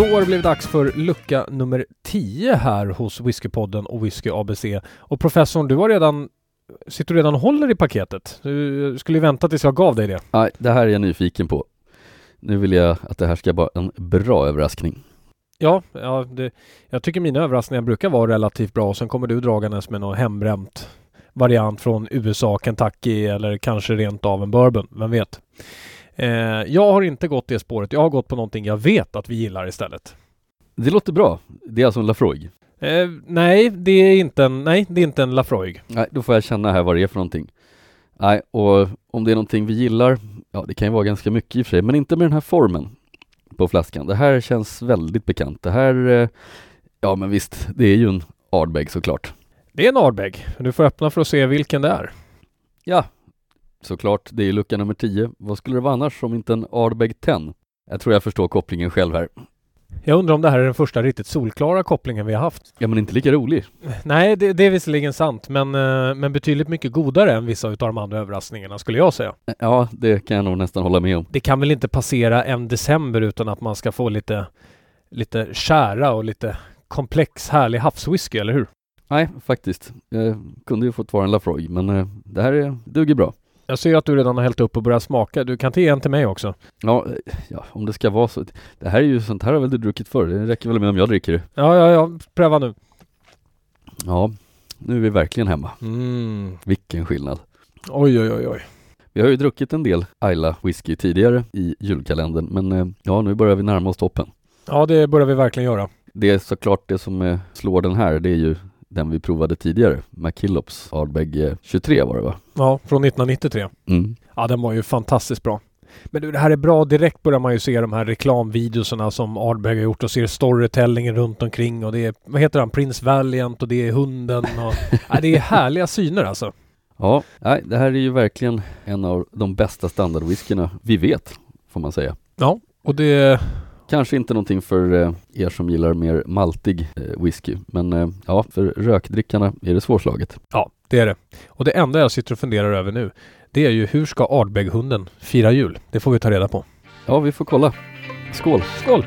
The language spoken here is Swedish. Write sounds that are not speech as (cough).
Då har det blivit dags för lucka nummer 10 här hos Whiskypodden och Whisky ABC. Och professorn, du har redan Sitter du redan och håller i paketet? Du skulle ju vänta tills jag gav dig det. Nej, det här är jag nyfiken på. Nu vill jag att det här ska vara en bra överraskning. Ja, ja det, jag tycker mina överraskningar brukar vara relativt bra och sen kommer du dragandes med något hembränt variant från USA, Kentucky eller kanske rent av en bourbon, vem vet? Eh, jag har inte gått det spåret. Jag har gått på någonting jag vet att vi gillar istället. Det låter bra. Det är alltså en Lafroig? Eh, nej, det är inte en, nej, det är inte en Lafroig. Nej, då får jag känna här vad det är för någonting. Nej, och om det är någonting vi gillar, ja det kan ju vara ganska mycket i och för sig, men inte med den här formen på flaskan. Det här känns väldigt bekant. Det här, eh, ja men visst, det är ju en Ardbeg såklart. Det är en Ardbeg. Du får öppna för att se vilken det är. Ja, såklart. Det är lucka nummer 10. Vad skulle det vara annars om inte en Ardbeg 10? Jag tror jag förstår kopplingen själv här. Jag undrar om det här är den första riktigt solklara kopplingen vi har haft. Ja, men inte lika rolig. Nej, det, det är visserligen sant, men, eh, men betydligt mycket godare än vissa av de andra överraskningarna skulle jag säga. Ja, det kan jag nog nästan hålla med om. Det kan väl inte passera en december utan att man ska få lite, lite kära och lite komplex härlig havswhisky, eller hur? Nej, faktiskt. Jag kunde ju fått vara en Lafroig, men eh, det här är, duger bra. Jag ser att du redan har hällt upp och börjat smaka. Du kan ta en till mig också. Ja, ja, om det ska vara så. Det här är ju sånt här har väl du druckit förr? Det räcker väl med om jag dricker det? Ja, ja, ja. Pröva nu. Ja, nu är vi verkligen hemma. Mm. Vilken skillnad. Oj, oj, oj, oj. Vi har ju druckit en del Ayla whisky tidigare i julkalendern, men eh, ja, nu börjar vi närma oss toppen. Ja, det börjar vi verkligen göra. Det är såklart det som eh, slår den här, det är ju den vi provade tidigare, McKillops Ardbeg 23 var det va? Ja, från 1993. Mm. Ja, den var ju fantastiskt bra. Men du, det här är bra. Direkt börjar man ju se de här reklamvideorna som Ardbeg har gjort och ser storytellingen runt omkring och det är, vad heter han, Prince Valiant och det är hunden och... (laughs) ja, det är härliga syner alltså. Ja, nej, det här är ju verkligen en av de bästa standardwhiskyna vi vet, får man säga. Ja, och det... Kanske inte någonting för eh, er som gillar mer maltig eh, whisky, men eh, ja, för rökdrickarna är det svårslaget. Ja, det är det. Och det enda jag sitter och funderar över nu, det är ju hur ska Ardbeg-hunden fira jul? Det får vi ta reda på. Ja, vi får kolla. Skål! Skål!